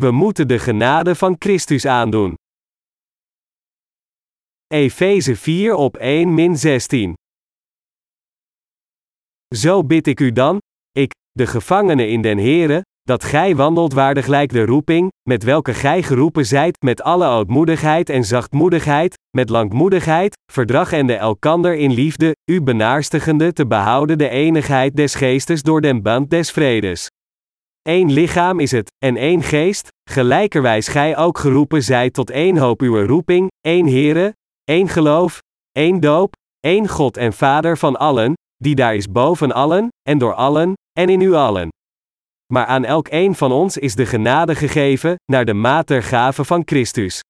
We moeten de genade van Christus aandoen. Efeze 4 op 1 min 16. Zo bid ik u dan, ik, de gevangene in den Here, dat gij wandelt waardig de roeping, met welke gij geroepen zijt, met alle ootmoedigheid en zachtmoedigheid, met langmoedigheid, verdrag en de elkander in liefde, u benaarstigende te behouden de enigheid des geestes door den band des vredes. Eén lichaam is het, en één geest, gelijkerwijs gij ook geroepen zijt tot één hoop uw roeping, één Here, één geloof, één doop, één God en Vader van allen, die daar is boven allen, en door allen, en in u allen. Maar aan elk een van ons is de genade gegeven, naar de maat der gave van Christus.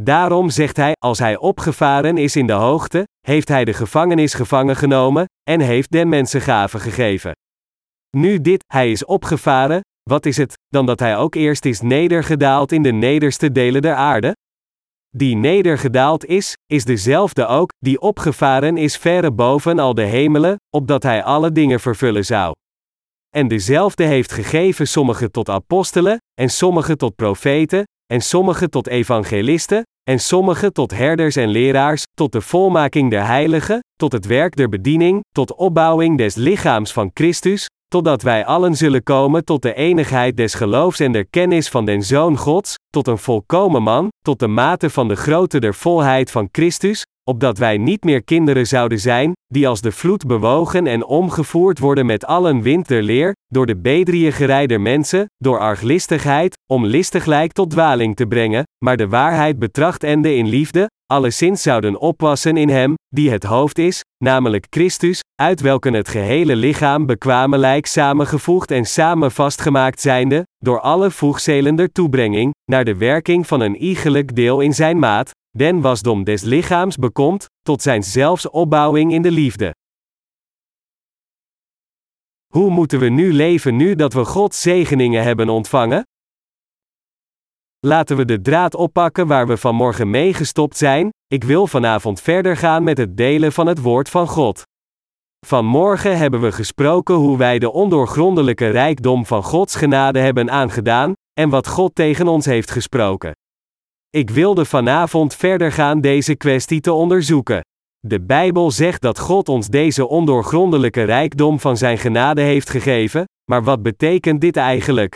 Daarom zegt hij, als hij opgevaren is in de hoogte, heeft hij de gevangenis gevangen genomen, en heeft den mensen gave gegeven. Nu dit, hij is opgevaren, wat is het, dan dat hij ook eerst is nedergedaald in de nederste delen der aarde? Die nedergedaald is, is dezelfde ook, die opgevaren is verre boven al de hemelen, opdat hij alle dingen vervullen zou. En dezelfde heeft gegeven sommigen tot apostelen, en sommigen tot profeten, en sommigen tot evangelisten, en sommigen tot herders en leraars, tot de volmaking der heiligen, tot het werk der bediening, tot opbouwing des lichaams van Christus, totdat wij allen zullen komen tot de enigheid des geloofs en der kennis van den Zoon Gods, tot een volkomen man, tot de mate van de grootte der volheid van Christus, opdat wij niet meer kinderen zouden zijn, die als de vloed bewogen en omgevoerd worden met allen wind der leer, door de bedriegerij der mensen, door arglistigheid, om listiglijk tot dwaling te brengen, maar de waarheid betracht ende in liefde, alleszins zouden opwassen in hem, die het hoofd is, namelijk Christus, uit welken het gehele lichaam bekwamelijk samengevoegd en samen vastgemaakt zijnde, door alle voegzelen der toebrenging, naar de werking van een iegelijk deel in zijn maat, den wasdom des lichaams bekomt, tot zijn zelfs opbouwing in de liefde. Hoe moeten we nu leven nu dat we Gods zegeningen hebben ontvangen? Laten we de draad oppakken waar we vanmorgen mee gestopt zijn. Ik wil vanavond verder gaan met het delen van het woord van God. Vanmorgen hebben we gesproken hoe wij de ondoorgrondelijke rijkdom van Gods genade hebben aangedaan, en wat God tegen ons heeft gesproken. Ik wilde vanavond verder gaan deze kwestie te onderzoeken. De Bijbel zegt dat God ons deze ondoorgrondelijke rijkdom van Zijn genade heeft gegeven, maar wat betekent dit eigenlijk?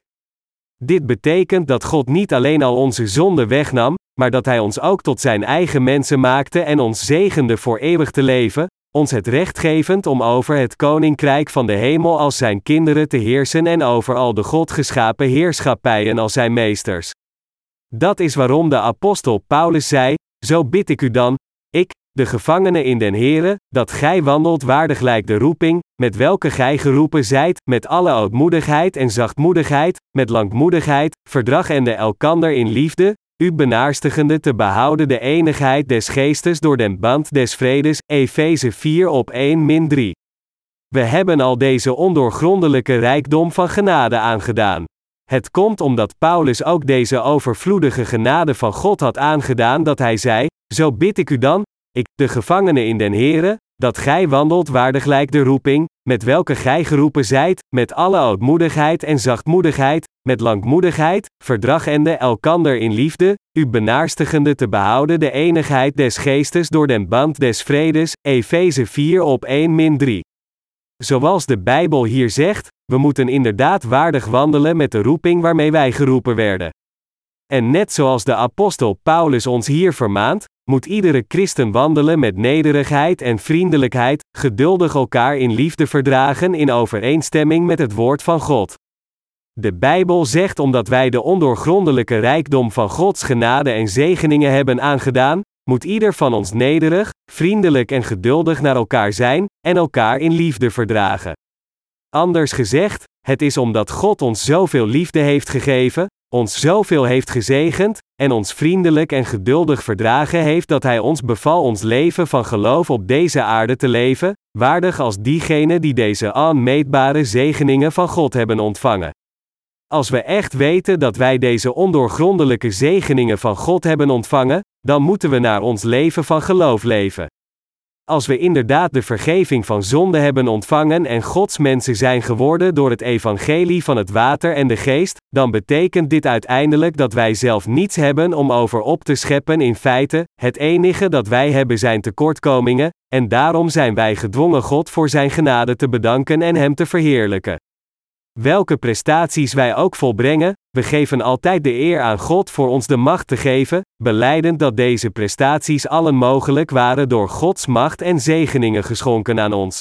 Dit betekent dat God niet alleen al onze zonden wegnam, maar dat Hij ons ook tot Zijn eigen mensen maakte en ons zegende voor eeuwig te leven, ons het recht gevend om over het koninkrijk van de hemel als Zijn kinderen te heersen en over al de God geschapen heerschappijen als Zijn meesters. Dat is waarom de apostel Paulus zei: Zo bid ik u dan, ik, de gevangene in den Here, dat gij wandelt waardig lijkt de roeping, met welke gij geroepen zijt, met alle ootmoedigheid en zachtmoedigheid, met langmoedigheid, verdrag en de elkander in liefde, u benaarstigende te behouden de enigheid des geestes door den band des vredes, Efeze 4 op 1 min 3. We hebben al deze ondoorgrondelijke rijkdom van genade aangedaan. Het komt omdat Paulus ook deze overvloedige genade van God had aangedaan dat hij zei, zo bid ik u dan, ik, de gevangene in den Here, dat gij wandelt waardiglijk de roeping, met welke gij geroepen zijt, met alle ootmoedigheid en zachtmoedigheid, met langmoedigheid, verdragende elkander in liefde, u benaarstigende te behouden de enigheid des geestes door den band des vredes, Efeze 4 op 1 min 3. Zoals de Bijbel hier zegt, we moeten inderdaad waardig wandelen met de roeping waarmee wij geroepen werden. En net zoals de apostel Paulus ons hier vermaant, moet iedere christen wandelen met nederigheid en vriendelijkheid, geduldig elkaar in liefde verdragen in overeenstemming met het woord van God. De Bijbel zegt omdat wij de ondoorgrondelijke rijkdom van Gods genade en zegeningen hebben aangedaan, moet ieder van ons nederig, vriendelijk en geduldig naar elkaar zijn, en elkaar in liefde verdragen. Anders gezegd, het is omdat God ons zoveel liefde heeft gegeven, ons zoveel heeft gezegend, en ons vriendelijk en geduldig verdragen heeft dat Hij ons beval ons leven van geloof op deze aarde te leven, waardig als diegenen die deze onmeetbare zegeningen van God hebben ontvangen. Als we echt weten dat wij deze ondoorgrondelijke zegeningen van God hebben ontvangen, dan moeten we naar ons leven van geloof leven. Als we inderdaad de vergeving van zonde hebben ontvangen en Gods mensen zijn geworden door het evangelie van het water en de geest, dan betekent dit uiteindelijk dat wij zelf niets hebben om over op te scheppen in feite, het enige dat wij hebben zijn tekortkomingen, en daarom zijn wij gedwongen God voor zijn genade te bedanken en Hem te verheerlijken. Welke prestaties wij ook volbrengen, we geven altijd de eer aan God voor ons de macht te geven, beleidend dat deze prestaties allen mogelijk waren door Gods macht en zegeningen geschonken aan ons.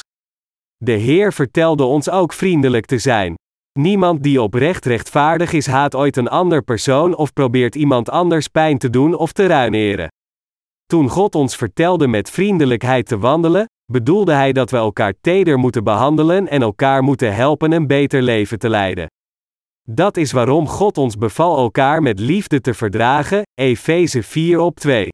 De Heer vertelde ons ook vriendelijk te zijn. Niemand die oprecht rechtvaardig is haat ooit een ander persoon of probeert iemand anders pijn te doen of te ruineren. Toen God ons vertelde met vriendelijkheid te wandelen, bedoelde Hij dat we elkaar teder moeten behandelen en elkaar moeten helpen een beter leven te leiden. Dat is waarom God ons beval elkaar met liefde te verdragen, Efeze 4 op 2.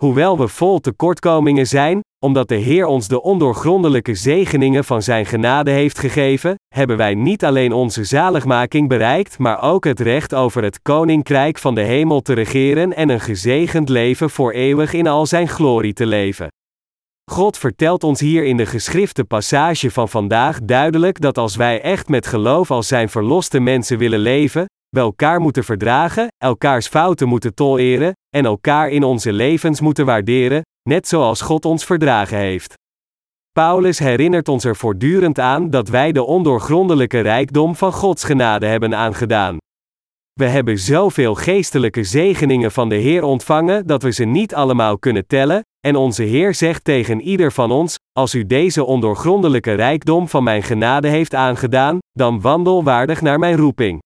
Hoewel we vol tekortkomingen zijn, omdat de Heer ons de ondoorgrondelijke zegeningen van Zijn genade heeft gegeven, hebben wij niet alleen onze zaligmaking bereikt, maar ook het recht over het koninkrijk van de hemel te regeren en een gezegend leven voor eeuwig in al Zijn glorie te leven. God vertelt ons hier in de geschrifte passage van vandaag duidelijk dat als wij echt met geloof als zijn verloste mensen willen leven, we elkaar moeten verdragen, elkaars fouten moeten toleren, en elkaar in onze levens moeten waarderen, net zoals God ons verdragen heeft. Paulus herinnert ons er voortdurend aan dat wij de ondoorgrondelijke rijkdom van Gods genade hebben aangedaan. We hebben zoveel geestelijke zegeningen van de Heer ontvangen dat we ze niet allemaal kunnen tellen, en onze Heer zegt tegen ieder van ons: Als u deze ondoorgrondelijke rijkdom van mijn genade heeft aangedaan, dan wandel waardig naar mijn roeping.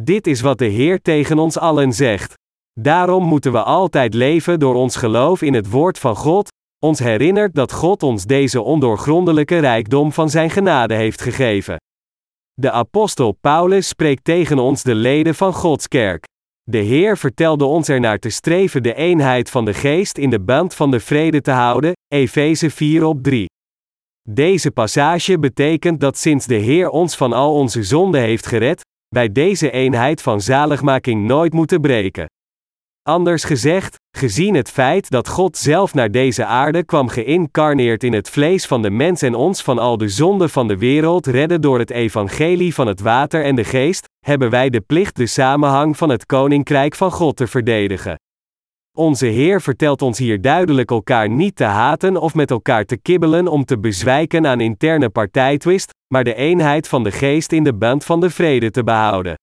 Dit is wat de Heer tegen ons allen zegt. Daarom moeten we altijd leven door ons geloof in het woord van God, ons herinnert dat God ons deze ondoorgrondelijke rijkdom van zijn genade heeft gegeven. De apostel Paulus spreekt tegen ons de leden van Gods kerk. De Heer vertelde ons ernaar te streven de eenheid van de geest in de band van de vrede te houden, Efeze 4 op 3. Deze passage betekent dat sinds de Heer ons van al onze zonden heeft gered, wij deze eenheid van zaligmaking nooit moeten breken. Anders gezegd, gezien het feit dat God zelf naar deze aarde kwam geïncarneerd in het vlees van de mens en ons van al de zonden van de wereld redden door het evangelie van het water en de geest, hebben wij de plicht de samenhang van het koninkrijk van God te verdedigen. Onze Heer vertelt ons hier duidelijk elkaar niet te haten of met elkaar te kibbelen om te bezwijken aan interne partijtwist, maar de eenheid van de geest in de band van de vrede te behouden.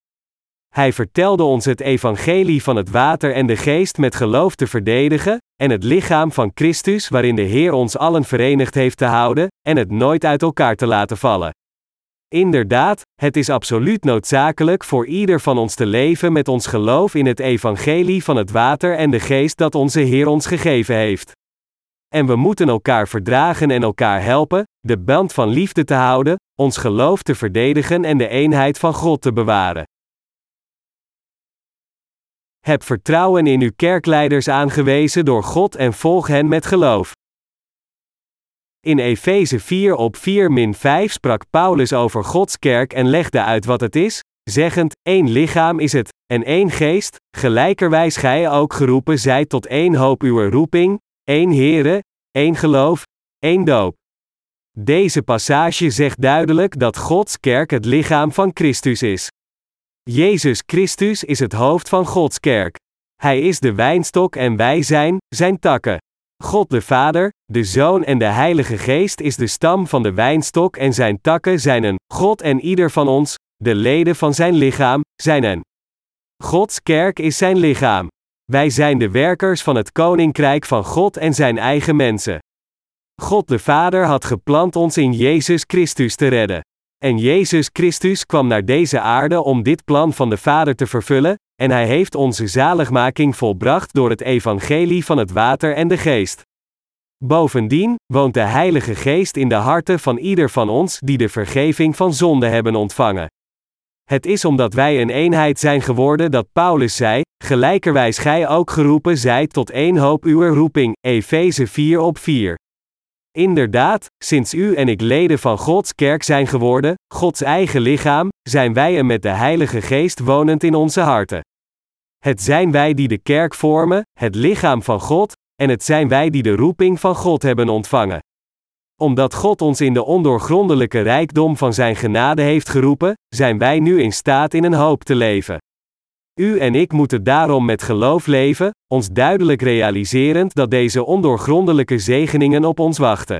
Hij vertelde ons het evangelie van het water en de geest met geloof te verdedigen, en het lichaam van Christus waarin de Heer ons allen verenigd heeft te houden, en het nooit uit elkaar te laten vallen. Inderdaad, het is absoluut noodzakelijk voor ieder van ons te leven met ons geloof in het evangelie van het water en de geest dat onze Heer ons gegeven heeft. En we moeten elkaar verdragen en elkaar helpen, de band van liefde te houden, ons geloof te verdedigen en de eenheid van God te bewaren. Heb vertrouwen in uw kerkleiders aangewezen door God en volg hen met geloof. In Efeze 4 op 4-5 sprak Paulus over Gods kerk en legde uit wat het is, zeggend: één lichaam is het, en één geest, gelijkerwijs gij ook geroepen zijt tot één hoop uw roeping, één Here, één geloof, één doop. Deze passage zegt duidelijk dat Gods kerk het lichaam van Christus is. Jezus Christus is het hoofd van Gods kerk. Hij is de wijnstok en wij zijn zijn takken. God de Vader, de Zoon en de Heilige Geest is de stam van de wijnstok en zijn takken zijn een God en ieder van ons, de leden van zijn lichaam, zijn een. Gods kerk is zijn lichaam. Wij zijn de werkers van het koninkrijk van God en zijn eigen mensen. God de Vader had gepland ons in Jezus Christus te redden. En Jezus Christus kwam naar deze aarde om dit plan van de Vader te vervullen, en hij heeft onze zaligmaking volbracht door het evangelie van het water en de geest. Bovendien woont de Heilige Geest in de harten van ieder van ons die de vergeving van zonde hebben ontvangen. Het is omdat wij een eenheid zijn geworden dat Paulus zei: Gelijkerwijs gij ook geroepen zijt tot één hoop uw roeping, Efeze 4 op 4. Inderdaad, sinds u en ik leden van Gods kerk zijn geworden, Gods eigen lichaam, zijn wij en met de Heilige Geest wonend in onze harten. Het zijn wij die de kerk vormen, het lichaam van God, en het zijn wij die de roeping van God hebben ontvangen. Omdat God ons in de ondoorgrondelijke rijkdom van Zijn genade heeft geroepen, zijn wij nu in staat in een hoop te leven. U en ik moeten daarom met geloof leven, ons duidelijk realiserend dat deze ondoorgrondelijke zegeningen op ons wachten.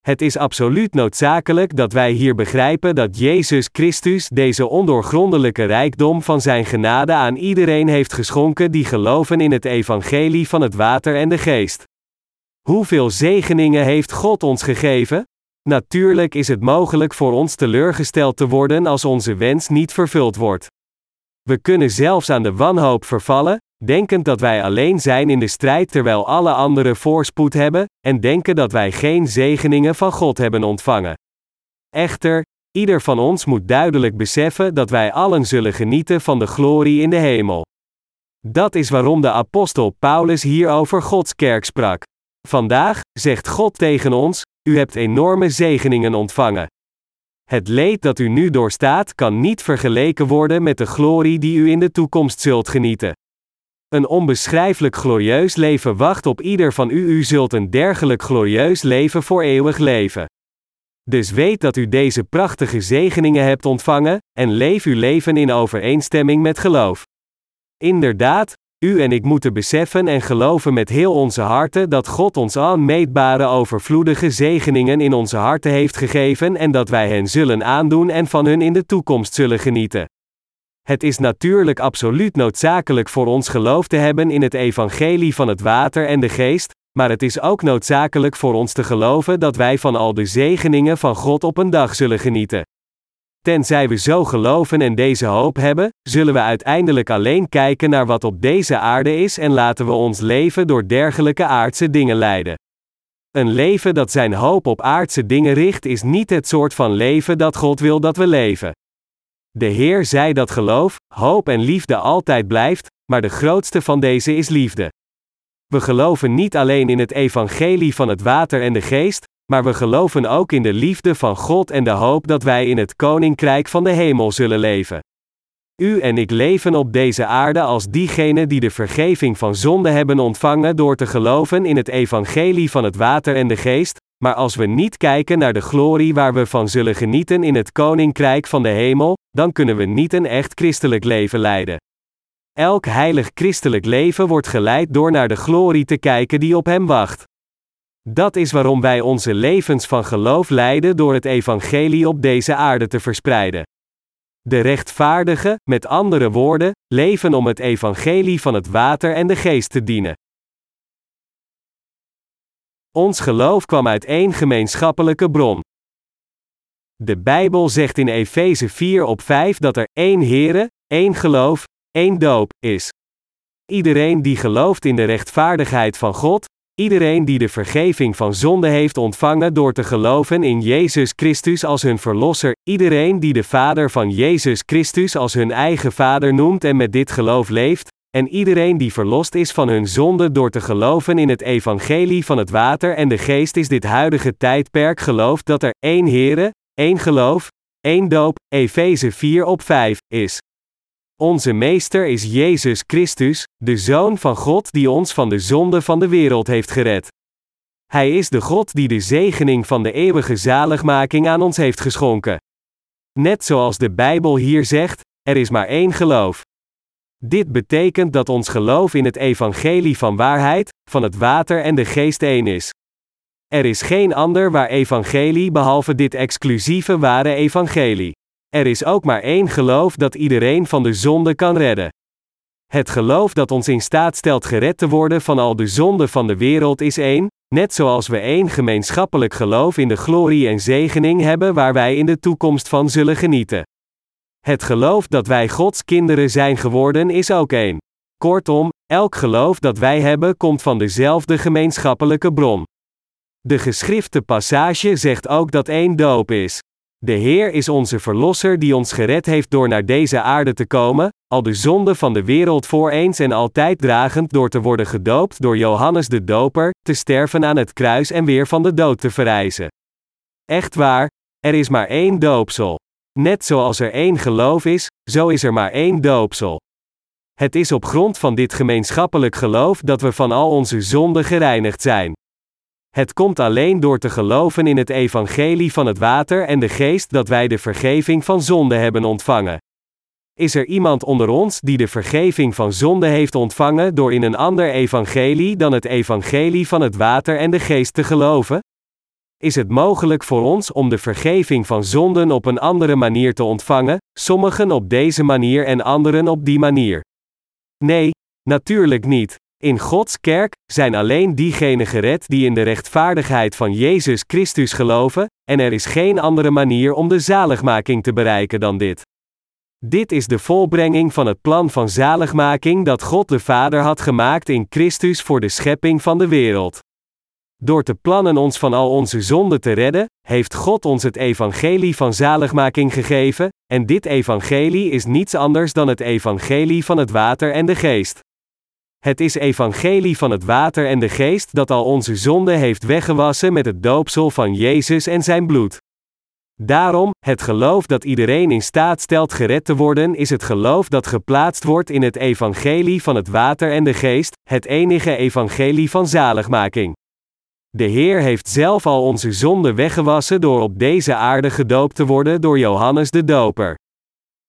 Het is absoluut noodzakelijk dat wij hier begrijpen dat Jezus Christus deze ondoorgrondelijke rijkdom van Zijn genade aan iedereen heeft geschonken die geloven in het evangelie van het water en de geest. Hoeveel zegeningen heeft God ons gegeven? Natuurlijk is het mogelijk voor ons teleurgesteld te worden als onze wens niet vervuld wordt. We kunnen zelfs aan de wanhoop vervallen, denkend dat wij alleen zijn in de strijd terwijl alle anderen voorspoed hebben, en denken dat wij geen zegeningen van God hebben ontvangen. Echter, ieder van ons moet duidelijk beseffen dat wij allen zullen genieten van de glorie in de hemel. Dat is waarom de apostel Paulus hier over Gods kerk sprak. Vandaag, zegt God tegen ons, u hebt enorme zegeningen ontvangen. Het leed dat u nu doorstaat kan niet vergeleken worden met de glorie die u in de toekomst zult genieten. Een onbeschrijfelijk glorieus leven wacht op ieder van u. U zult een dergelijk glorieus leven voor eeuwig leven. Dus weet dat u deze prachtige zegeningen hebt ontvangen, en leef uw leven in overeenstemming met geloof. Inderdaad, u en ik moeten beseffen en geloven met heel onze harten dat God ons onmeetbare overvloedige zegeningen in onze harten heeft gegeven en dat wij hen zullen aandoen en van hun in de toekomst zullen genieten. Het is natuurlijk absoluut noodzakelijk voor ons geloof te hebben in het evangelie van het water en de geest, maar het is ook noodzakelijk voor ons te geloven dat wij van al de zegeningen van God op een dag zullen genieten. Tenzij we zo geloven en deze hoop hebben, zullen we uiteindelijk alleen kijken naar wat op deze aarde is en laten we ons leven door dergelijke aardse dingen leiden. Een leven dat zijn hoop op aardse dingen richt is niet het soort van leven dat God wil dat we leven. De Heer zei dat geloof, hoop en liefde altijd blijft, maar de grootste van deze is liefde. We geloven niet alleen in het evangelie van het water en de geest, maar we geloven ook in de liefde van God en de hoop dat wij in het koninkrijk van de hemel zullen leven. U en ik leven op deze aarde als diegenen die de vergeving van zonde hebben ontvangen door te geloven in het evangelie van het water en de geest, maar als we niet kijken naar de glorie waar we van zullen genieten in het koninkrijk van de hemel, dan kunnen we niet een echt christelijk leven leiden. Elk heilig christelijk leven wordt geleid door naar de glorie te kijken die op hem wacht. Dat is waarom wij onze levens van geloof leiden door het evangelie op deze aarde te verspreiden. De rechtvaardigen, met andere woorden, leven om het evangelie van het water en de geest te dienen. Ons geloof kwam uit één gemeenschappelijke bron. De Bijbel zegt in Efeze 4 op 5 dat er één Here, één geloof, één doop is. Iedereen die gelooft in de rechtvaardigheid van God, iedereen die de vergeving van zonde heeft ontvangen door te geloven in Jezus Christus als hun verlosser, iedereen die de Vader van Jezus Christus als hun eigen Vader noemt en met dit geloof leeft, en iedereen die verlost is van hun zonde door te geloven in het evangelie van het water en de geest is dit huidige tijdperk gelooft dat er één Here, één geloof, één doop, Efeze 4 op 5, is. Onze Meester is Jezus Christus, de Zoon van God die ons van de zonde van de wereld heeft gered. Hij is de God die de zegening van de eeuwige zaligmaking aan ons heeft geschonken. Net zoals de Bijbel hier zegt, er is maar één geloof. Dit betekent dat ons geloof in het evangelie van waarheid, van het water en de geest één is. Er is geen ander waar evangelie behalve dit exclusieve ware evangelie. Er is ook maar één geloof dat iedereen van de zonde kan redden. Het geloof dat ons in staat stelt gered te worden van al de zonden van de wereld is één, net zoals we één gemeenschappelijk geloof in de glorie en zegening hebben waar wij in de toekomst van zullen genieten. Het geloof dat wij Gods kinderen zijn geworden is ook één. Kortom, elk geloof dat wij hebben komt van dezelfde gemeenschappelijke bron. De geschrifte passage zegt ook dat één doop is. De Heer is onze Verlosser die ons gered heeft door naar deze aarde te komen, al de zonde van de wereld voor eens en altijd dragend door te worden gedoopt door Johannes de Doper, te sterven aan het kruis en weer van de dood te verrijzen. Echt waar, er is maar één doopsel. Net zoals er één geloof is, zo is er maar één doopsel. Het is op grond van dit gemeenschappelijk geloof dat we van al onze zonden gereinigd zijn. Het komt alleen door te geloven in het evangelie van het water en de geest dat wij de vergeving van zonde hebben ontvangen. Is er iemand onder ons die de vergeving van zonde heeft ontvangen door in een ander evangelie dan het evangelie van het water en de geest te geloven? Is het mogelijk voor ons om de vergeving van zonden op een andere manier te ontvangen, sommigen op deze manier en anderen op die manier? Nee, natuurlijk niet. In Gods kerk zijn alleen diegenen gered die in de rechtvaardigheid van Jezus Christus geloven, en er is geen andere manier om de zaligmaking te bereiken dan dit. Dit is de volbrenging van het plan van zaligmaking dat God de Vader had gemaakt in Christus voor de schepping van de wereld. Door te plannen ons van al onze zonden te redden, heeft God ons het evangelie van zaligmaking gegeven, en dit evangelie is niets anders dan het evangelie van het water en de geest. Het is evangelie van het water en de geest dat al onze zonden heeft weggewassen met het doopsel van Jezus en zijn bloed. Daarom, het geloof dat iedereen in staat stelt gered te worden, is het geloof dat geplaatst wordt in het evangelie van het water en de geest, het enige evangelie van zaligmaking. De Heer heeft zelf al onze zonden weggewassen door op deze aarde gedoopt te worden door Johannes de Doper.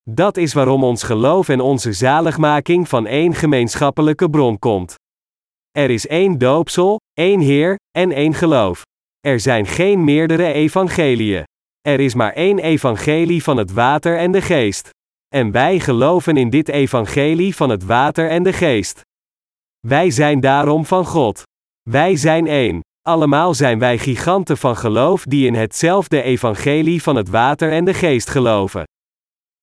Dat is waarom ons geloof en onze zaligmaking van één gemeenschappelijke bron komt. Er is één doopsel, één Heer en één geloof. Er zijn geen meerdere evangeliën. Er is maar één evangelie van het water en de geest. En wij geloven in dit evangelie van het water en de geest. Wij zijn daarom van God. Wij zijn één. Allemaal zijn wij giganten van geloof die in hetzelfde evangelie van het water en de geest geloven.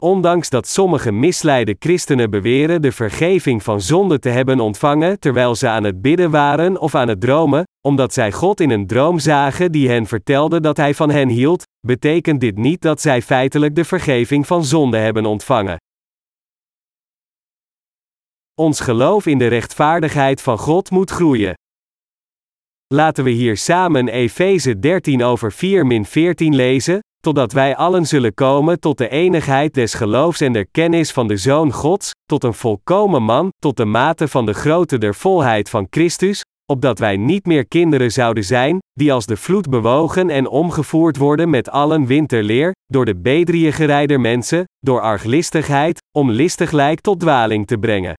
Ondanks dat sommige misleide christenen beweren de vergeving van zonde te hebben ontvangen terwijl ze aan het bidden waren of aan het dromen, omdat zij God in een droom zagen die hen vertelde dat Hij van hen hield, betekent dit niet dat zij feitelijk de vergeving van zonde hebben ontvangen. Ons geloof in de rechtvaardigheid van God moet groeien. Laten we hier samen Efeze 13 over 4 14 lezen, totdat wij allen zullen komen tot de enigheid des geloofs en der kennis van de Zoon Gods, tot een volkomen man, tot de mate van de grootte der volheid van Christus, opdat wij niet meer kinderen zouden zijn, die als de vloed bewogen en omgevoerd worden met allen winterleer, door de bedrieën gerijder mensen, door arglistigheid, om listiglijk tot dwaling te brengen.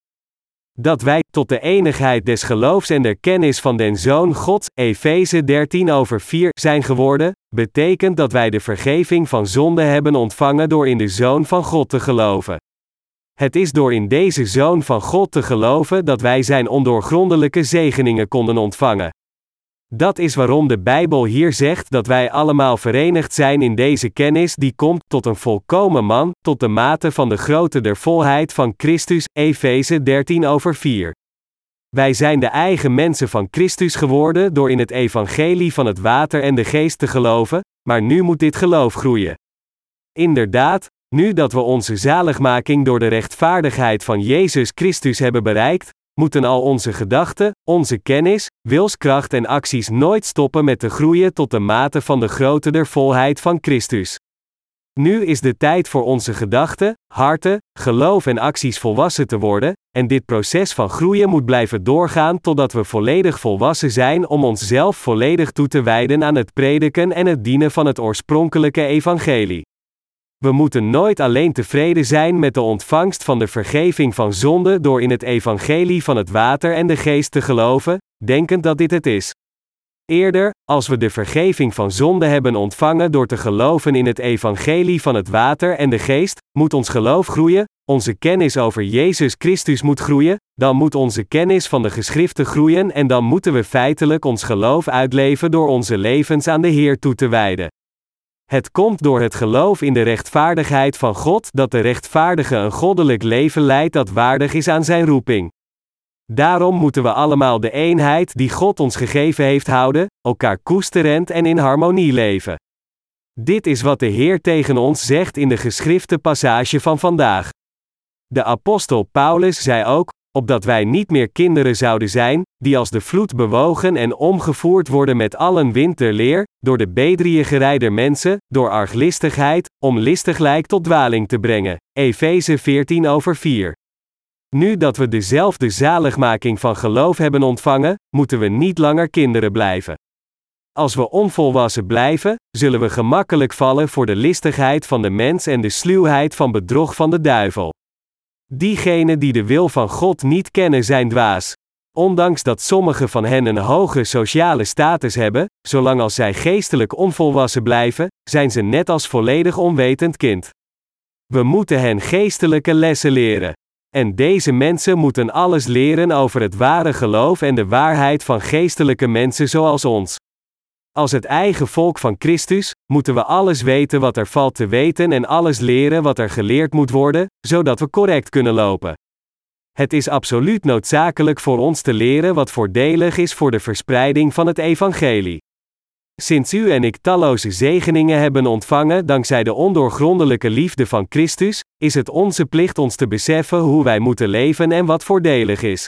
Dat wij, tot de enigheid des geloofs en der kennis van den Zoon Gods, Efeze 13 over 4, zijn geworden, betekent dat wij de vergeving van zonde hebben ontvangen door in de Zoon van God te geloven. Het is door in deze Zoon van God te geloven dat wij zijn ondoorgrondelijke zegeningen konden ontvangen. Dat is waarom de Bijbel hier zegt dat wij allemaal verenigd zijn in deze kennis die komt tot een volkomen man, tot de mate van de grootte der volheid van Christus, Efeze 13 over 4. Wij zijn de eigen mensen van Christus geworden door in het evangelie van het water en de geest te geloven, maar nu moet dit geloof groeien. Inderdaad, nu dat we onze zaligmaking door de rechtvaardigheid van Jezus Christus hebben bereikt, moeten al onze gedachten, onze kennis, wilskracht en acties nooit stoppen met te groeien tot de mate van de grootte der volheid van Christus. Nu is de tijd voor onze gedachten, harten, geloof en acties volwassen te worden, en dit proces van groeien moet blijven doorgaan totdat we volledig volwassen zijn om onszelf volledig toe te wijden aan het prediken en het dienen van het oorspronkelijke evangelie. We moeten nooit alleen tevreden zijn met de ontvangst van de vergeving van zonde door in het evangelie van het water en de geest te geloven, denkend dat dit het is. Eerder, als we de vergeving van zonde hebben ontvangen door te geloven in het evangelie van het water en de geest, moet ons geloof groeien, onze kennis over Jezus Christus moet groeien, dan moet onze kennis van de geschriften groeien en dan moeten we feitelijk ons geloof uitleven door onze levens aan de Heer toe te wijden. Het komt door het geloof in de rechtvaardigheid van God dat de rechtvaardige een goddelijk leven leidt dat waardig is aan zijn roeping. Daarom moeten we allemaal de eenheid die God ons gegeven heeft houden, elkaar koesterend en in harmonie leven. Dit is wat de Heer tegen ons zegt in de geschrifte passage van vandaag. De apostel Paulus zei ook: opdat wij niet meer kinderen zouden zijn, die als de vloed bewogen en omgevoerd worden met allen winterleer, door de bedrieën gerijder mensen, door arglistigheid, om listiglijk tot dwaling te brengen. Efeze 14 over 4. Nu dat we dezelfde zaligmaking van geloof hebben ontvangen, moeten we niet langer kinderen blijven. Als we onvolwassen blijven, zullen we gemakkelijk vallen voor de listigheid van de mens en de sluwheid van bedrog van de duivel. Diegenen die de wil van God niet kennen zijn dwaas. Ondanks dat sommigen van hen een hoge sociale status hebben, zolang als zij geestelijk onvolwassen blijven, zijn ze net als volledig onwetend kind. We moeten hen geestelijke lessen leren. En deze mensen moeten alles leren over het ware geloof en de waarheid van geestelijke mensen zoals ons. Als het eigen volk van Christus, moeten we alles weten wat er valt te weten en alles leren wat er geleerd moet worden, zodat we correct kunnen lopen. Het is absoluut noodzakelijk voor ons te leren wat voordelig is voor de verspreiding van het evangelie. Sinds u en ik talloze zegeningen hebben ontvangen dankzij de ondoorgrondelijke liefde van Christus, is het onze plicht ons te beseffen hoe wij moeten leven en wat voordelig is.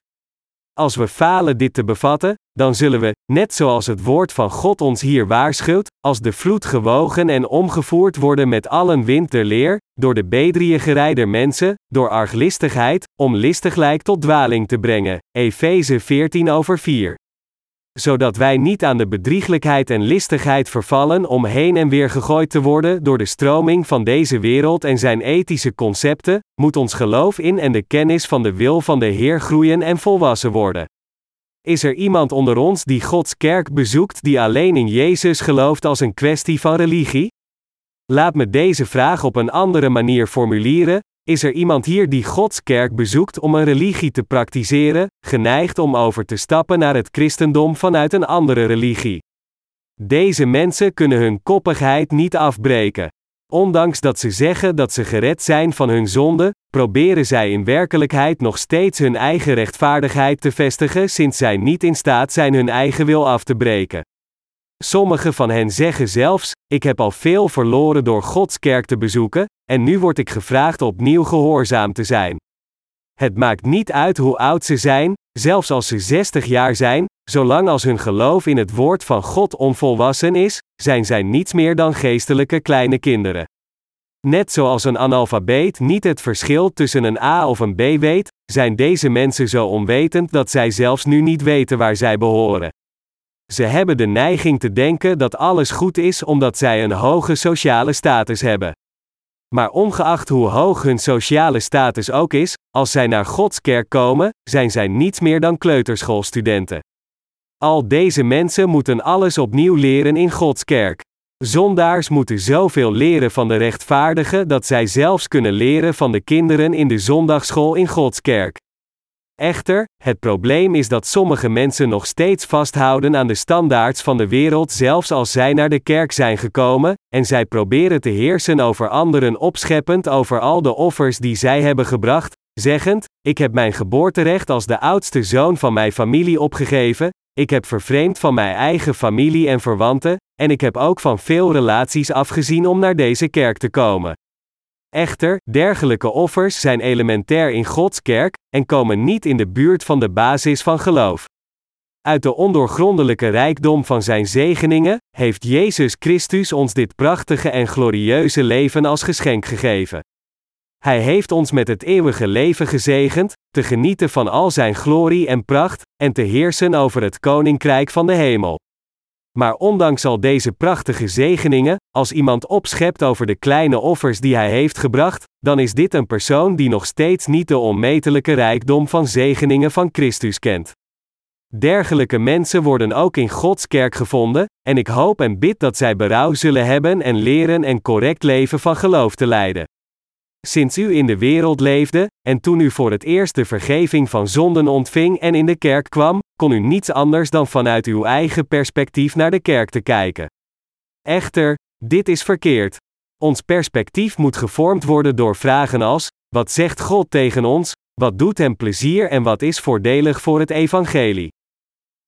Als we falen dit te bevatten, dan zullen we, net zoals het woord van God ons hier waarschuwt, als de vloed gewogen en omgevoerd worden met allen wind der leer, door de bedriegerij der mensen, door arglistigheid, om listiglijk tot dwaling te brengen. Efeze 14 over 4 zodat wij niet aan de bedrieglijkheid en listigheid vervallen om heen en weer gegooid te worden door de stroming van deze wereld en zijn ethische concepten, moet ons geloof in en de kennis van de wil van de Heer groeien en volwassen worden. Is er iemand onder ons die Gods kerk bezoekt die alleen in Jezus gelooft als een kwestie van religie? Laat me deze vraag op een andere manier formuleren: is er iemand hier die Gods kerk bezoekt om een religie te praktiseren, geneigd om over te stappen naar het christendom vanuit een andere religie? Deze mensen kunnen hun koppigheid niet afbreken. Ondanks dat ze zeggen dat ze gered zijn van hun zonde, proberen zij in werkelijkheid nog steeds hun eigen rechtvaardigheid te vestigen sinds zij niet in staat zijn hun eigen wil af te breken. Sommigen van hen zeggen zelfs: Ik heb al veel verloren door Gods kerk te bezoeken, en nu word ik gevraagd opnieuw gehoorzaam te zijn. Het maakt niet uit hoe oud ze zijn, zelfs als ze 60 jaar zijn, zolang als hun geloof in het woord van God onvolwassen is, zijn zij niets meer dan geestelijke kleine kinderen. Net zoals een analfabeet niet het verschil tussen een A of een B weet, zijn deze mensen zo onwetend dat zij zelfs nu niet weten waar zij behoren. Ze hebben de neiging te denken dat alles goed is omdat zij een hoge sociale status hebben. Maar ongeacht hoe hoog hun sociale status ook is, als zij naar Gods kerk komen, zijn zij niets meer dan kleuterschoolstudenten. Al deze mensen moeten alles opnieuw leren in Gods kerk. Zondaars moeten zoveel leren van de rechtvaardigen dat zij zelfs kunnen leren van de kinderen in de zondagschool in Gods kerk. Echter, het probleem is dat sommige mensen nog steeds vasthouden aan de standaards van de wereld zelfs als zij naar de kerk zijn gekomen, en zij proberen te heersen over anderen opscheppend over al de offers die zij hebben gebracht, zeggend: Ik heb mijn geboorterecht als de oudste zoon van mijn familie opgegeven, ik heb vervreemd van mijn eigen familie en verwanten, en ik heb ook van veel relaties afgezien om naar deze kerk te komen. Echter, dergelijke offers zijn elementair in Gods kerk en komen niet in de buurt van de basis van geloof. Uit de ondoorgrondelijke rijkdom van zijn zegeningen heeft Jezus Christus ons dit prachtige en glorieuze leven als geschenk gegeven. Hij heeft ons met het eeuwige leven gezegend, te genieten van al zijn glorie en pracht, en te heersen over het koninkrijk van de hemel. Maar ondanks al deze prachtige zegeningen, als iemand opschept over de kleine offers die hij heeft gebracht, dan is dit een persoon die nog steeds niet de onmetelijke rijkdom van zegeningen van Christus kent. Dergelijke mensen worden ook in Gods kerk gevonden, en ik hoop en bid dat zij berouw zullen hebben en leren en correct leven van geloof te leiden. Sinds u in de wereld leefde, en toen u voor het eerst de vergeving van zonden ontving en in de kerk kwam, kon u niets anders dan vanuit uw eigen perspectief naar de kerk te kijken. Echter, dit is verkeerd. Ons perspectief moet gevormd worden door vragen als: wat zegt God tegen ons, wat doet hem plezier en wat is voordelig voor het evangelie?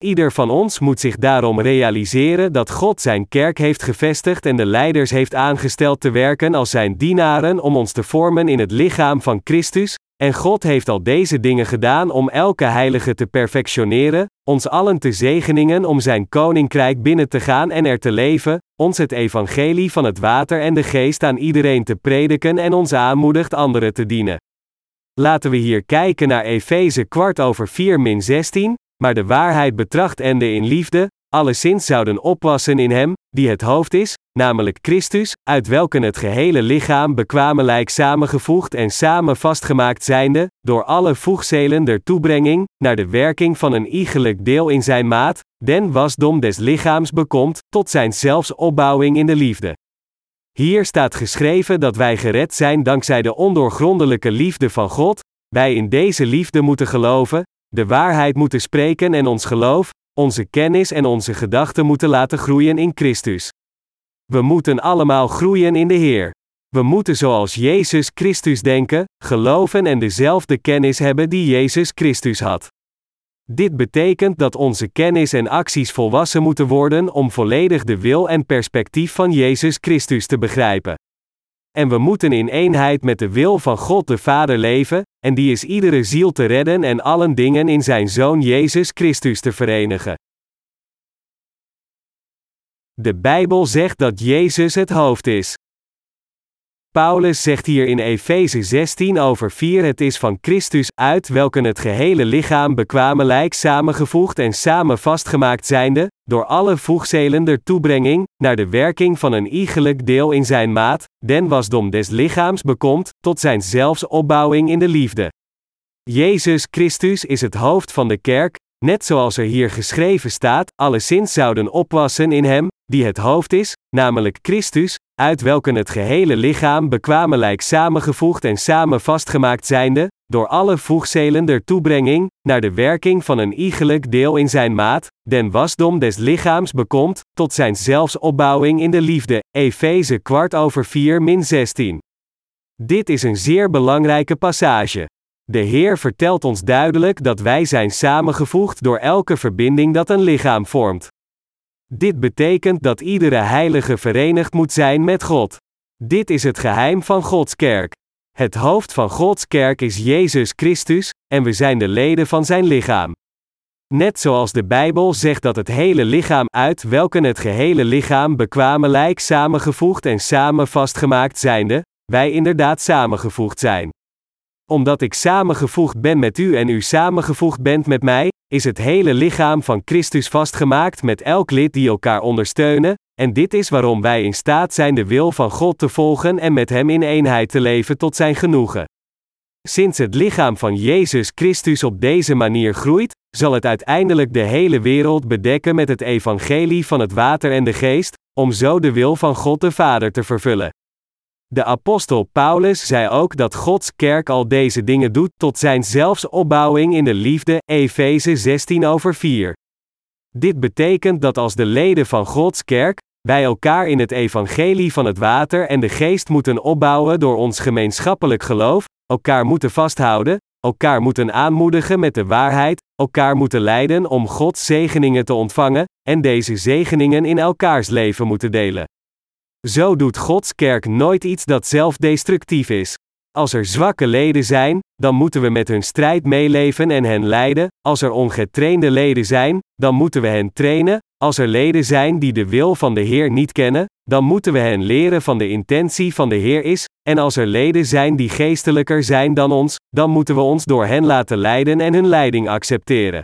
Ieder van ons moet zich daarom realiseren dat God zijn kerk heeft gevestigd en de leiders heeft aangesteld te werken als zijn dienaren om ons te vormen in het lichaam van Christus, en God heeft al deze dingen gedaan om elke heilige te perfectioneren, ons allen te zegeningen om zijn koninkrijk binnen te gaan en er te leven, ons het evangelie van het water en de geest aan iedereen te prediken en ons aanmoedigt anderen te dienen. Laten we hier kijken naar Efeze kwart over 4 min 16, maar de waarheid betracht ende in liefde, alleszins zouden opwassen in hem, die het hoofd is, namelijk Christus, uit welken het gehele lichaam bekwamelijk samengevoegd en samen vastgemaakt zijnde, door alle voegzelen der toebrenging, naar de werking van een iegelijk deel in zijn maat, den wasdom des lichaams bekomt, tot zijn zelfs opbouwing in de liefde. Hier staat geschreven dat wij gered zijn dankzij de ondoorgrondelijke liefde van God, wij in deze liefde moeten geloven, de waarheid moeten spreken en ons geloof, onze kennis en onze gedachten moeten laten groeien in Christus. We moeten allemaal groeien in de Heer. We moeten zoals Jezus Christus denken, geloven en dezelfde kennis hebben die Jezus Christus had. Dit betekent dat onze kennis en acties volwassen moeten worden om volledig de wil en perspectief van Jezus Christus te begrijpen. En we moeten in eenheid met de wil van God de Vader leven, en die is iedere ziel te redden en allen dingen in zijn Zoon Jezus Christus te verenigen. De Bijbel zegt dat Jezus het hoofd is. Paulus zegt hier in Efeze 16 over 4 het is van Christus uit welken het gehele lichaam bekwamelijk samengevoegd en samen vastgemaakt zijnde, door alle voegzelen der toebrenging, naar de werking van een iegelijk deel in zijn maat, den wasdom des lichaams bekomt, tot zijn zelfs opbouwing in de liefde. Jezus Christus is het hoofd van de kerk, net zoals er hier geschreven staat, alleszins zouden opwassen in hem, die het hoofd is, namelijk Christus, uit welken het gehele lichaam bekwamelijk samengevoegd en samen vastgemaakt zijnde, door alle voegzelen der toebrenging, naar de werking van een iegelijk deel in zijn maat, den wasdom des lichaams bekomt, tot zijn zelfsopbouwing in de liefde, Efeze kwart over 4 min 16. Dit is een zeer belangrijke passage. De Heer vertelt ons duidelijk dat wij zijn samengevoegd door elke verbinding dat een lichaam vormt. Dit betekent dat iedere heilige verenigd moet zijn met God. Dit is het geheim van Gods kerk. Het hoofd van Gods kerk is Jezus Christus, en we zijn de leden van zijn lichaam. Net zoals de Bijbel zegt dat het hele lichaam uit welken het gehele lichaam bekwamelijk samengevoegd en samen vastgemaakt zijnde, wij inderdaad samengevoegd zijn. Omdat ik samengevoegd ben met u en u samengevoegd bent met mij, is het hele lichaam van Christus vastgemaakt met elk lid die elkaar ondersteunen, en dit is waarom wij in staat zijn de wil van God te volgen en met Hem in eenheid te leven tot Zijn genoegen. Sinds het lichaam van Jezus Christus op deze manier groeit, zal het uiteindelijk de hele wereld bedekken met het evangelie van het water en de geest, om zo de wil van God de Vader te vervullen. De apostel Paulus zei ook dat Gods kerk al deze dingen doet tot zijn zelfsopbouwing in de liefde, Efeze 16 over 4. Dit betekent dat als de leden van Gods kerk, wij elkaar in het evangelie van het water en de geest moeten opbouwen door ons gemeenschappelijk geloof, elkaar moeten vasthouden, elkaar moeten aanmoedigen met de waarheid, elkaar moeten leiden om Gods zegeningen te ontvangen, en deze zegeningen in elkaars leven moeten delen. Zo doet Gods kerk nooit iets dat zelfdestructief is. Als er zwakke leden zijn, dan moeten we met hun strijd meeleven en hen leiden. Als er ongetrainde leden zijn, dan moeten we hen trainen. Als er leden zijn die de wil van de Heer niet kennen, dan moeten we hen leren van de intentie van de Heer is. En als er leden zijn die geestelijker zijn dan ons, dan moeten we ons door hen laten leiden en hun leiding accepteren.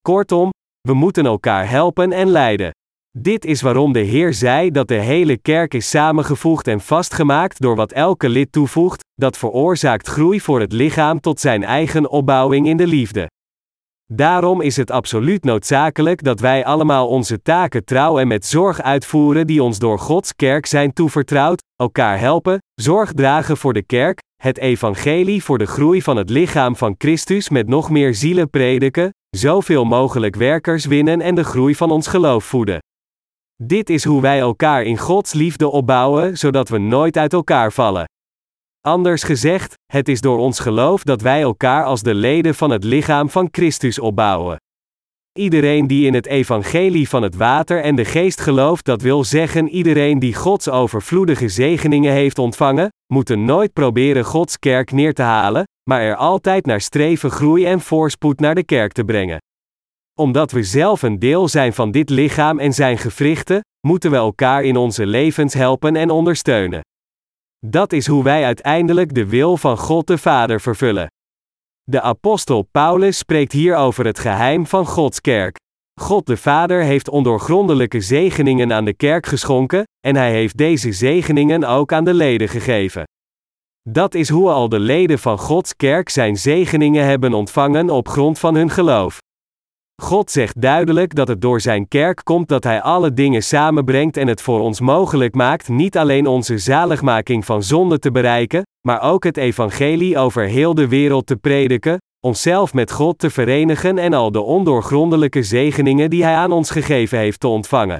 Kortom, we moeten elkaar helpen en leiden. Dit is waarom de Heer zei dat de hele kerk is samengevoegd en vastgemaakt door wat elke lid toevoegt, dat veroorzaakt groei voor het lichaam tot zijn eigen opbouwing in de liefde. Daarom is het absoluut noodzakelijk dat wij allemaal onze taken trouw en met zorg uitvoeren die ons door Gods kerk zijn toevertrouwd, elkaar helpen, zorg dragen voor de kerk, het evangelie voor de groei van het lichaam van Christus met nog meer zielen prediken, zoveel mogelijk werkers winnen en de groei van ons geloof voeden. Dit is hoe wij elkaar in Gods liefde opbouwen, zodat we nooit uit elkaar vallen. Anders gezegd, het is door ons geloof dat wij elkaar als de leden van het lichaam van Christus opbouwen. Iedereen die in het evangelie van het water en de geest gelooft, dat wil zeggen iedereen die Gods overvloedige zegeningen heeft ontvangen, moet nooit proberen Gods kerk neer te halen, maar er altijd naar streven groei en voorspoed naar de kerk te brengen omdat we zelf een deel zijn van dit lichaam en zijn gewrichten, moeten we elkaar in onze levens helpen en ondersteunen. Dat is hoe wij uiteindelijk de wil van God de Vader vervullen. De apostel Paulus spreekt hier over het geheim van Gods kerk. God de Vader heeft ondoorgrondelijke zegeningen aan de kerk geschonken, en hij heeft deze zegeningen ook aan de leden gegeven. Dat is hoe al de leden van Gods kerk zijn zegeningen hebben ontvangen op grond van hun geloof. God zegt duidelijk dat het door zijn kerk komt dat hij alle dingen samenbrengt en het voor ons mogelijk maakt niet alleen onze zaligmaking van zonde te bereiken, maar ook het evangelie over heel de wereld te prediken, onszelf met God te verenigen en al de ondoorgrondelijke zegeningen die hij aan ons gegeven heeft te ontvangen.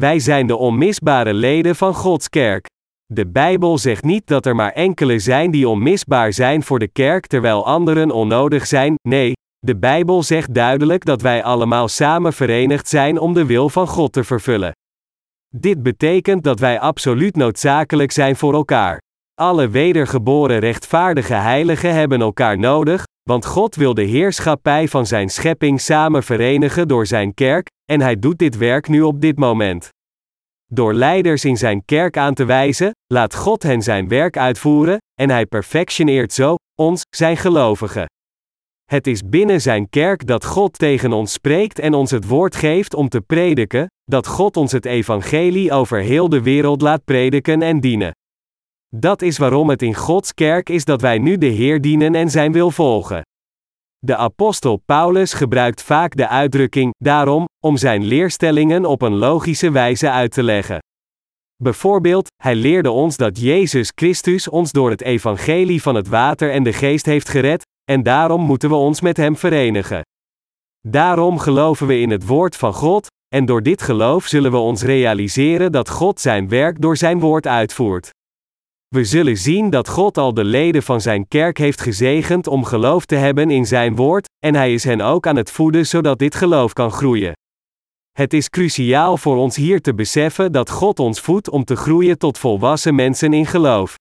Wij zijn de onmisbare leden van Gods kerk. De Bijbel zegt niet dat er maar enkele zijn die onmisbaar zijn voor de kerk terwijl anderen onnodig zijn, nee, de Bijbel zegt duidelijk dat wij allemaal samen verenigd zijn om de wil van God te vervullen. Dit betekent dat wij absoluut noodzakelijk zijn voor elkaar. Alle wedergeboren rechtvaardige heiligen hebben elkaar nodig, want God wil de heerschappij van zijn schepping samen verenigen door zijn kerk, en hij doet dit werk nu op dit moment. Door leiders in zijn kerk aan te wijzen, laat God hen zijn werk uitvoeren, en hij perfectioneert zo ons, zijn gelovigen. Het is binnen zijn kerk dat God tegen ons spreekt en ons het woord geeft om te prediken, dat God ons het evangelie over heel de wereld laat prediken en dienen. Dat is waarom het in Gods kerk is dat wij nu de Heer dienen en zijn wil volgen. De apostel Paulus gebruikt vaak de uitdrukking daarom om zijn leerstellingen op een logische wijze uit te leggen. Bijvoorbeeld, hij leerde ons dat Jezus Christus ons door het evangelie van het water en de geest heeft gered, en daarom moeten we ons met Hem verenigen. Daarom geloven we in het woord van God, en door dit geloof zullen we ons realiseren dat God Zijn werk door Zijn woord uitvoert. We zullen zien dat God al de leden van Zijn kerk heeft gezegend om geloof te hebben in Zijn woord, en Hij is hen ook aan het voeden zodat dit geloof kan groeien. Het is cruciaal voor ons hier te beseffen dat God ons voedt om te groeien tot volwassen mensen in geloof.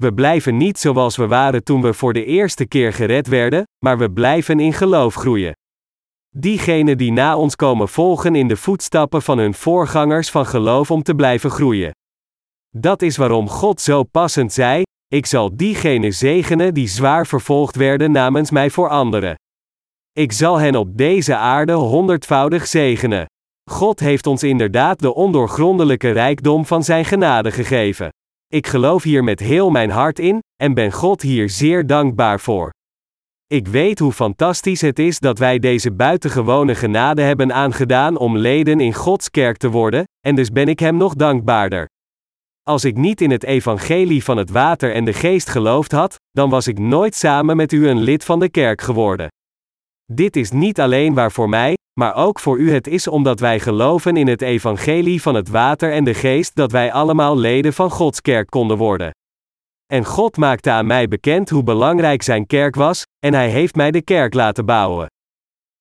We blijven niet zoals we waren toen we voor de eerste keer gered werden, maar we blijven in geloof groeien. Diegenen die na ons komen volgen in de voetstappen van hun voorgangers van geloof om te blijven groeien. Dat is waarom God zo passend zei: Ik zal diegenen zegenen die zwaar vervolgd werden namens mij voor anderen. Ik zal hen op deze aarde honderdvoudig zegenen. God heeft ons inderdaad de ondoorgrondelijke rijkdom van Zijn genade gegeven. Ik geloof hier met heel mijn hart in, en ben God hier zeer dankbaar voor. Ik weet hoe fantastisch het is dat wij deze buitengewone genade hebben aangedaan om leden in Gods kerk te worden, en dus ben ik Hem nog dankbaarder. Als ik niet in het evangelie van het water en de geest geloofd had, dan was ik nooit samen met u een lid van de kerk geworden. Dit is niet alleen waar voor mij, maar ook voor u het is omdat wij geloven in het evangelie van het water en de geest dat wij allemaal leden van Gods kerk konden worden. En God maakte aan mij bekend hoe belangrijk zijn kerk was, en hij heeft mij de kerk laten bouwen.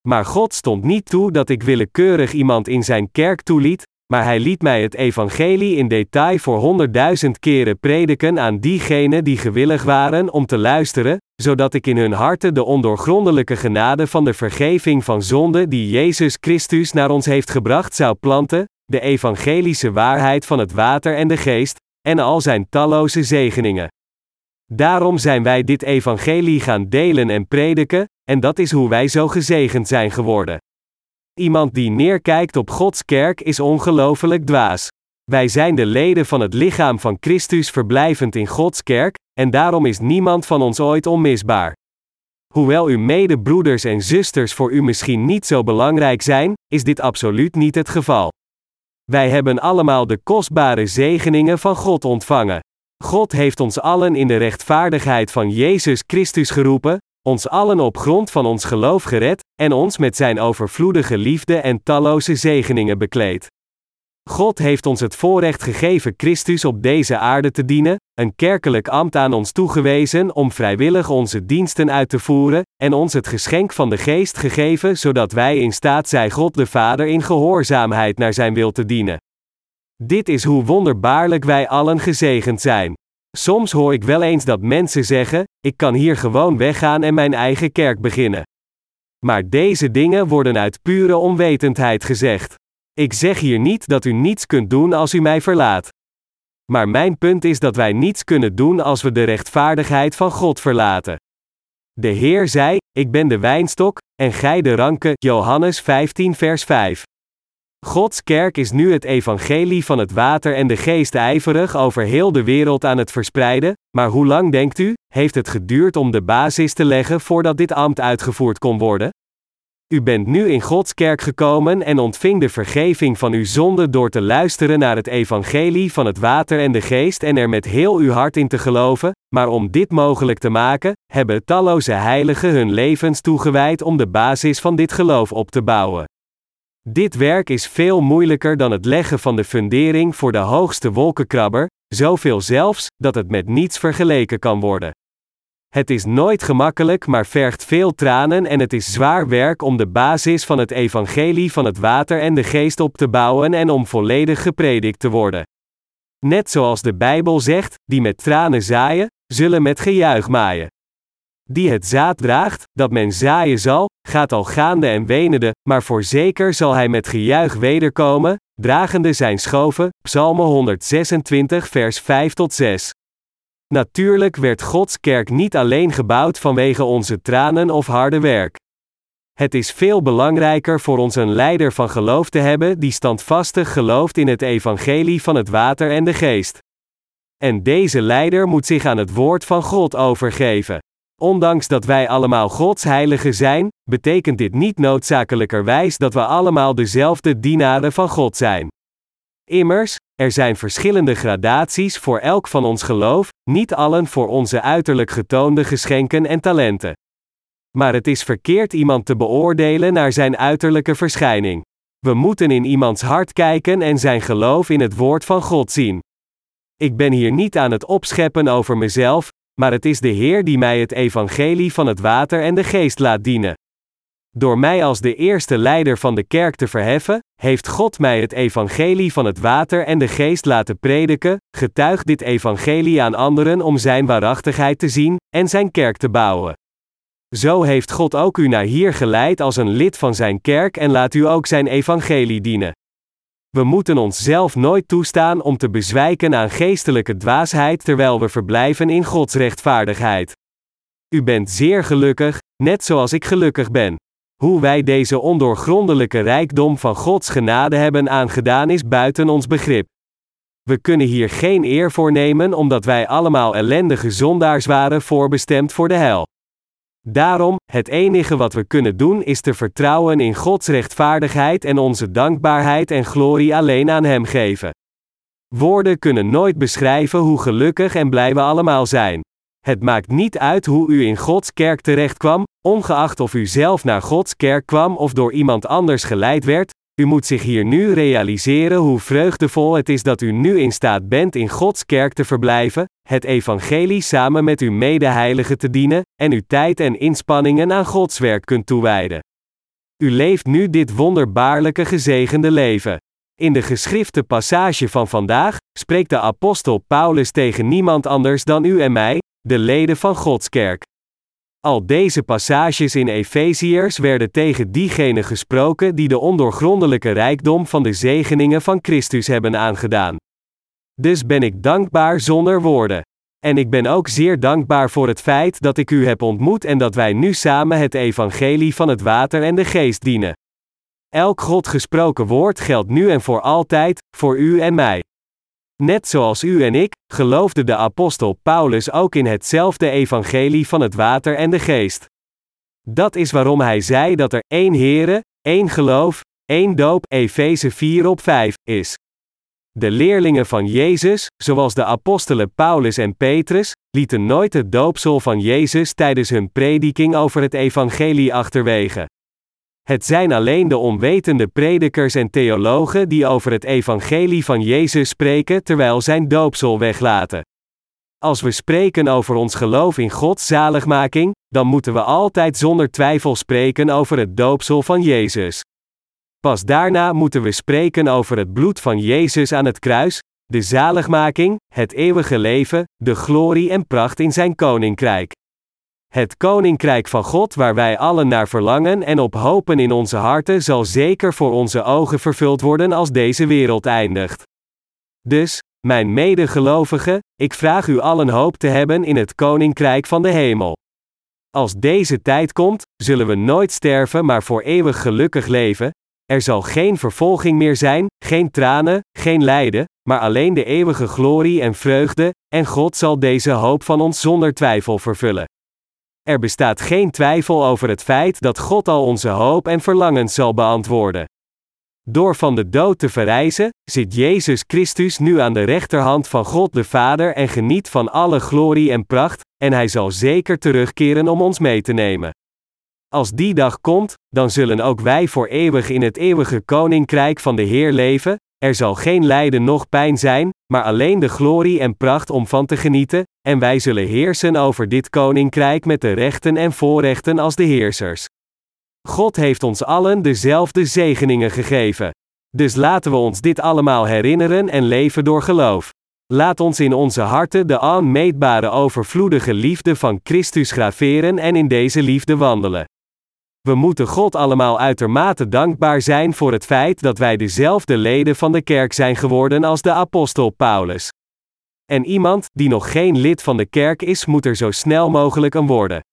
Maar God stond niet toe dat ik willekeurig iemand in zijn kerk toeliet, maar hij liet mij het evangelie in detail voor honderdduizend keren prediken aan diegenen die gewillig waren om te luisteren, zodat ik in hun harten de ondoorgrondelijke genade van de vergeving van zonde die Jezus Christus naar ons heeft gebracht zou planten, de evangelische waarheid van het water en de geest, en al zijn talloze zegeningen. Daarom zijn wij dit evangelie gaan delen en prediken, en dat is hoe wij zo gezegend zijn geworden. Iemand die neerkijkt op Gods kerk is ongelooflijk dwaas. Wij zijn de leden van het lichaam van Christus verblijvend in Gods kerk, en daarom is niemand van ons ooit onmisbaar. Hoewel uw medebroeders en zusters voor u misschien niet zo belangrijk zijn, is dit absoluut niet het geval. Wij hebben allemaal de kostbare zegeningen van God ontvangen. God heeft ons allen in de rechtvaardigheid van Jezus Christus geroepen, ons allen op grond van ons geloof gered, en ons met zijn overvloedige liefde en talloze zegeningen bekleed. God heeft ons het voorrecht gegeven Christus op deze aarde te dienen, een kerkelijk ambt aan ons toegewezen om vrijwillig onze diensten uit te voeren, en ons het geschenk van de Geest gegeven zodat wij in staat zijn God de Vader in gehoorzaamheid naar zijn wil te dienen. Dit is hoe wonderbaarlijk wij allen gezegend zijn. Soms hoor ik wel eens dat mensen zeggen: Ik kan hier gewoon weggaan en mijn eigen kerk beginnen. Maar deze dingen worden uit pure onwetendheid gezegd. Ik zeg hier niet dat u niets kunt doen als u mij verlaat. Maar mijn punt is dat wij niets kunnen doen als we de rechtvaardigheid van God verlaten. De Heer zei: Ik ben de wijnstok, en gij de ranken. Johannes 15, vers 5. Gods kerk is nu het evangelie van het water en de geest ijverig over heel de wereld aan het verspreiden, maar hoe lang denkt u, heeft het geduurd om de basis te leggen voordat dit ambt uitgevoerd kon worden? U bent nu in Gods kerk gekomen en ontving de vergeving van uw zonde door te luisteren naar het evangelie van het water en de geest en er met heel uw hart in te geloven, maar om dit mogelijk te maken, hebben talloze heiligen hun levens toegewijd om de basis van dit geloof op te bouwen. Dit werk is veel moeilijker dan het leggen van de fundering voor de hoogste wolkenkrabber, zoveel zelfs, dat het met niets vergeleken kan worden. Het is nooit gemakkelijk, maar vergt veel tranen en het is zwaar werk om de basis van het evangelie van het water en de geest op te bouwen en om volledig gepredikt te worden. Net zoals de Bijbel zegt, die met tranen zaaien, zullen met gejuich maaien. Die het zaad draagt, dat men zaaien zal, gaat al gaande en wenende, maar voorzeker zal hij met gejuich wederkomen, dragende zijn schoven. Psalmen 126 vers 5 tot 6. Natuurlijk werd Gods kerk niet alleen gebouwd vanwege onze tranen of harde werk. Het is veel belangrijker voor ons een leider van geloof te hebben die standvastig gelooft in het evangelie van het water en de geest. En deze leider moet zich aan het woord van God overgeven. Ondanks dat wij allemaal Gods heiligen zijn, betekent dit niet noodzakelijkerwijs dat we allemaal dezelfde dienaren van God zijn. Immers, er zijn verschillende gradaties voor elk van ons geloof, niet allen voor onze uiterlijk getoonde geschenken en talenten. Maar het is verkeerd iemand te beoordelen naar zijn uiterlijke verschijning. We moeten in iemands hart kijken en zijn geloof in het woord van God zien. Ik ben hier niet aan het opscheppen over mezelf, maar het is de Heer die mij het evangelie van het water en de geest laat dienen. Door mij als de eerste leider van de kerk te verheffen, heeft God mij het evangelie van het water en de geest laten prediken, getuigt dit evangelie aan anderen om zijn waarachtigheid te zien en zijn kerk te bouwen. Zo heeft God ook u naar hier geleid als een lid van zijn kerk en laat u ook zijn evangelie dienen. We moeten onszelf nooit toestaan om te bezwijken aan geestelijke dwaasheid terwijl we verblijven in Gods rechtvaardigheid. U bent zeer gelukkig, net zoals ik gelukkig ben. Hoe wij deze ondoorgrondelijke rijkdom van Gods genade hebben aangedaan is buiten ons begrip. We kunnen hier geen eer voor nemen omdat wij allemaal ellendige zondaars waren voorbestemd voor de hel. Daarom, het enige wat we kunnen doen is te vertrouwen in Gods rechtvaardigheid en onze dankbaarheid en glorie alleen aan Hem geven. Woorden kunnen nooit beschrijven hoe gelukkig en blij we allemaal zijn. Het maakt niet uit hoe u in Gods kerk terechtkwam, ongeacht of u zelf naar Gods kerk kwam of door iemand anders geleid werd, u moet zich hier nu realiseren hoe vreugdevol het is dat u nu in staat bent in Gods kerk te verblijven, het evangelie samen met uw medeheiligen te dienen, en uw tijd en inspanningen aan Gods werk kunt toewijden. U leeft nu dit wonderbaarlijke gezegende leven. In de geschrifte passage van vandaag spreekt de apostel Paulus tegen niemand anders dan u en mij, de leden van Gods kerk. Al deze passages in Efeziërs werden tegen diegenen gesproken die de ondoorgrondelijke rijkdom van de zegeningen van Christus hebben aangedaan. Dus ben ik dankbaar zonder woorden. En ik ben ook zeer dankbaar voor het feit dat ik u heb ontmoet en dat wij nu samen het evangelie van het water en de geest dienen. Elk God gesproken woord geldt nu en voor altijd, voor u en mij. Net zoals u en ik, geloofde de apostel Paulus ook in hetzelfde evangelie van het water en de geest. Dat is waarom hij zei dat er één Here, één geloof, één doop, Efeze 4 op 5, is. De leerlingen van Jezus, zoals de apostelen Paulus en Petrus, lieten nooit het doopsel van Jezus tijdens hun prediking over het evangelie achterwege. Het zijn alleen de onwetende predikers en theologen die over het evangelie van Jezus spreken terwijl zijn doopsel weglaten. Als we spreken over ons geloof in Gods zaligmaking, dan moeten we altijd zonder twijfel spreken over het doopsel van Jezus. Pas daarna moeten we spreken over het bloed van Jezus aan het kruis, de zaligmaking, het eeuwige leven, de glorie en pracht in zijn koninkrijk. Het koninkrijk van God waar wij allen naar verlangen en op hopen in onze harten zal zeker voor onze ogen vervuld worden als deze wereld eindigt. Dus, mijn medegelovigen, ik vraag u allen hoop te hebben in het koninkrijk van de hemel. Als deze tijd komt, zullen we nooit sterven, maar voor eeuwig gelukkig leven. Er zal geen vervolging meer zijn, geen tranen, geen lijden, maar alleen de eeuwige glorie en vreugde, en God zal deze hoop van ons zonder twijfel vervullen. Er bestaat geen twijfel over het feit dat God al onze hoop en verlangens zal beantwoorden. Door van de dood te verrijzen, zit Jezus Christus nu aan de rechterhand van God de Vader en geniet van alle glorie en pracht, en hij zal zeker terugkeren om ons mee te nemen. Als die dag komt, dan zullen ook wij voor eeuwig in het eeuwige koninkrijk van de Heer leven, er zal geen lijden noch pijn zijn, maar alleen de glorie en pracht om van te genieten, en wij zullen heersen over dit koninkrijk met de rechten en voorrechten als de heersers. God heeft ons allen dezelfde zegeningen gegeven. Dus laten we ons dit allemaal herinneren en leven door geloof. Laat ons in onze harten de onmeetbare overvloedige liefde van Christus graveren en in deze liefde wandelen. We moeten God allemaal uitermate dankbaar zijn voor het feit dat wij dezelfde leden van de kerk zijn geworden als de apostel Paulus. En iemand die nog geen lid van de kerk is, moet er zo snel mogelijk een worden.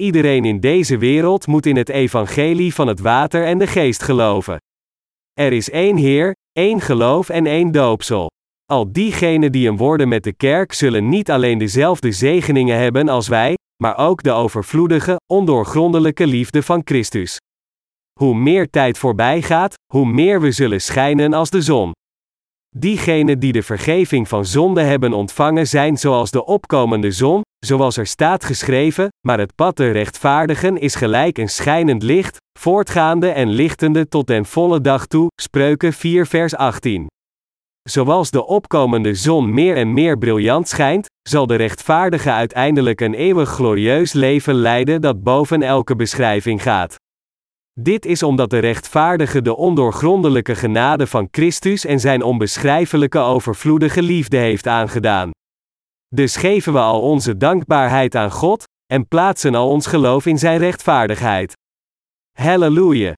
Iedereen in deze wereld moet in het evangelie van het water en de geest geloven. Er is één Heer, één geloof en één doopsel. Al diegenen die een worden met de kerk zullen niet alleen dezelfde zegeningen hebben als wij, maar ook de overvloedige, ondoorgrondelijke liefde van Christus. Hoe meer tijd voorbij gaat, hoe meer we zullen schijnen als de zon. Diegenen die de vergeving van zonde hebben ontvangen zijn zoals de opkomende zon, zoals er staat geschreven, maar het pad te rechtvaardigen is gelijk een schijnend licht, voortgaande en lichtende tot den volle dag toe, Spreuken 4 vers 18. Zoals de opkomende zon meer en meer briljant schijnt, zal de rechtvaardige uiteindelijk een eeuwig glorieus leven leiden dat boven elke beschrijving gaat. Dit is omdat de rechtvaardige de ondoorgrondelijke genade van Christus en zijn onbeschrijfelijke overvloedige liefde heeft aangedaan. Dus geven we al onze dankbaarheid aan God en plaatsen al ons geloof in zijn rechtvaardigheid. Halleluja!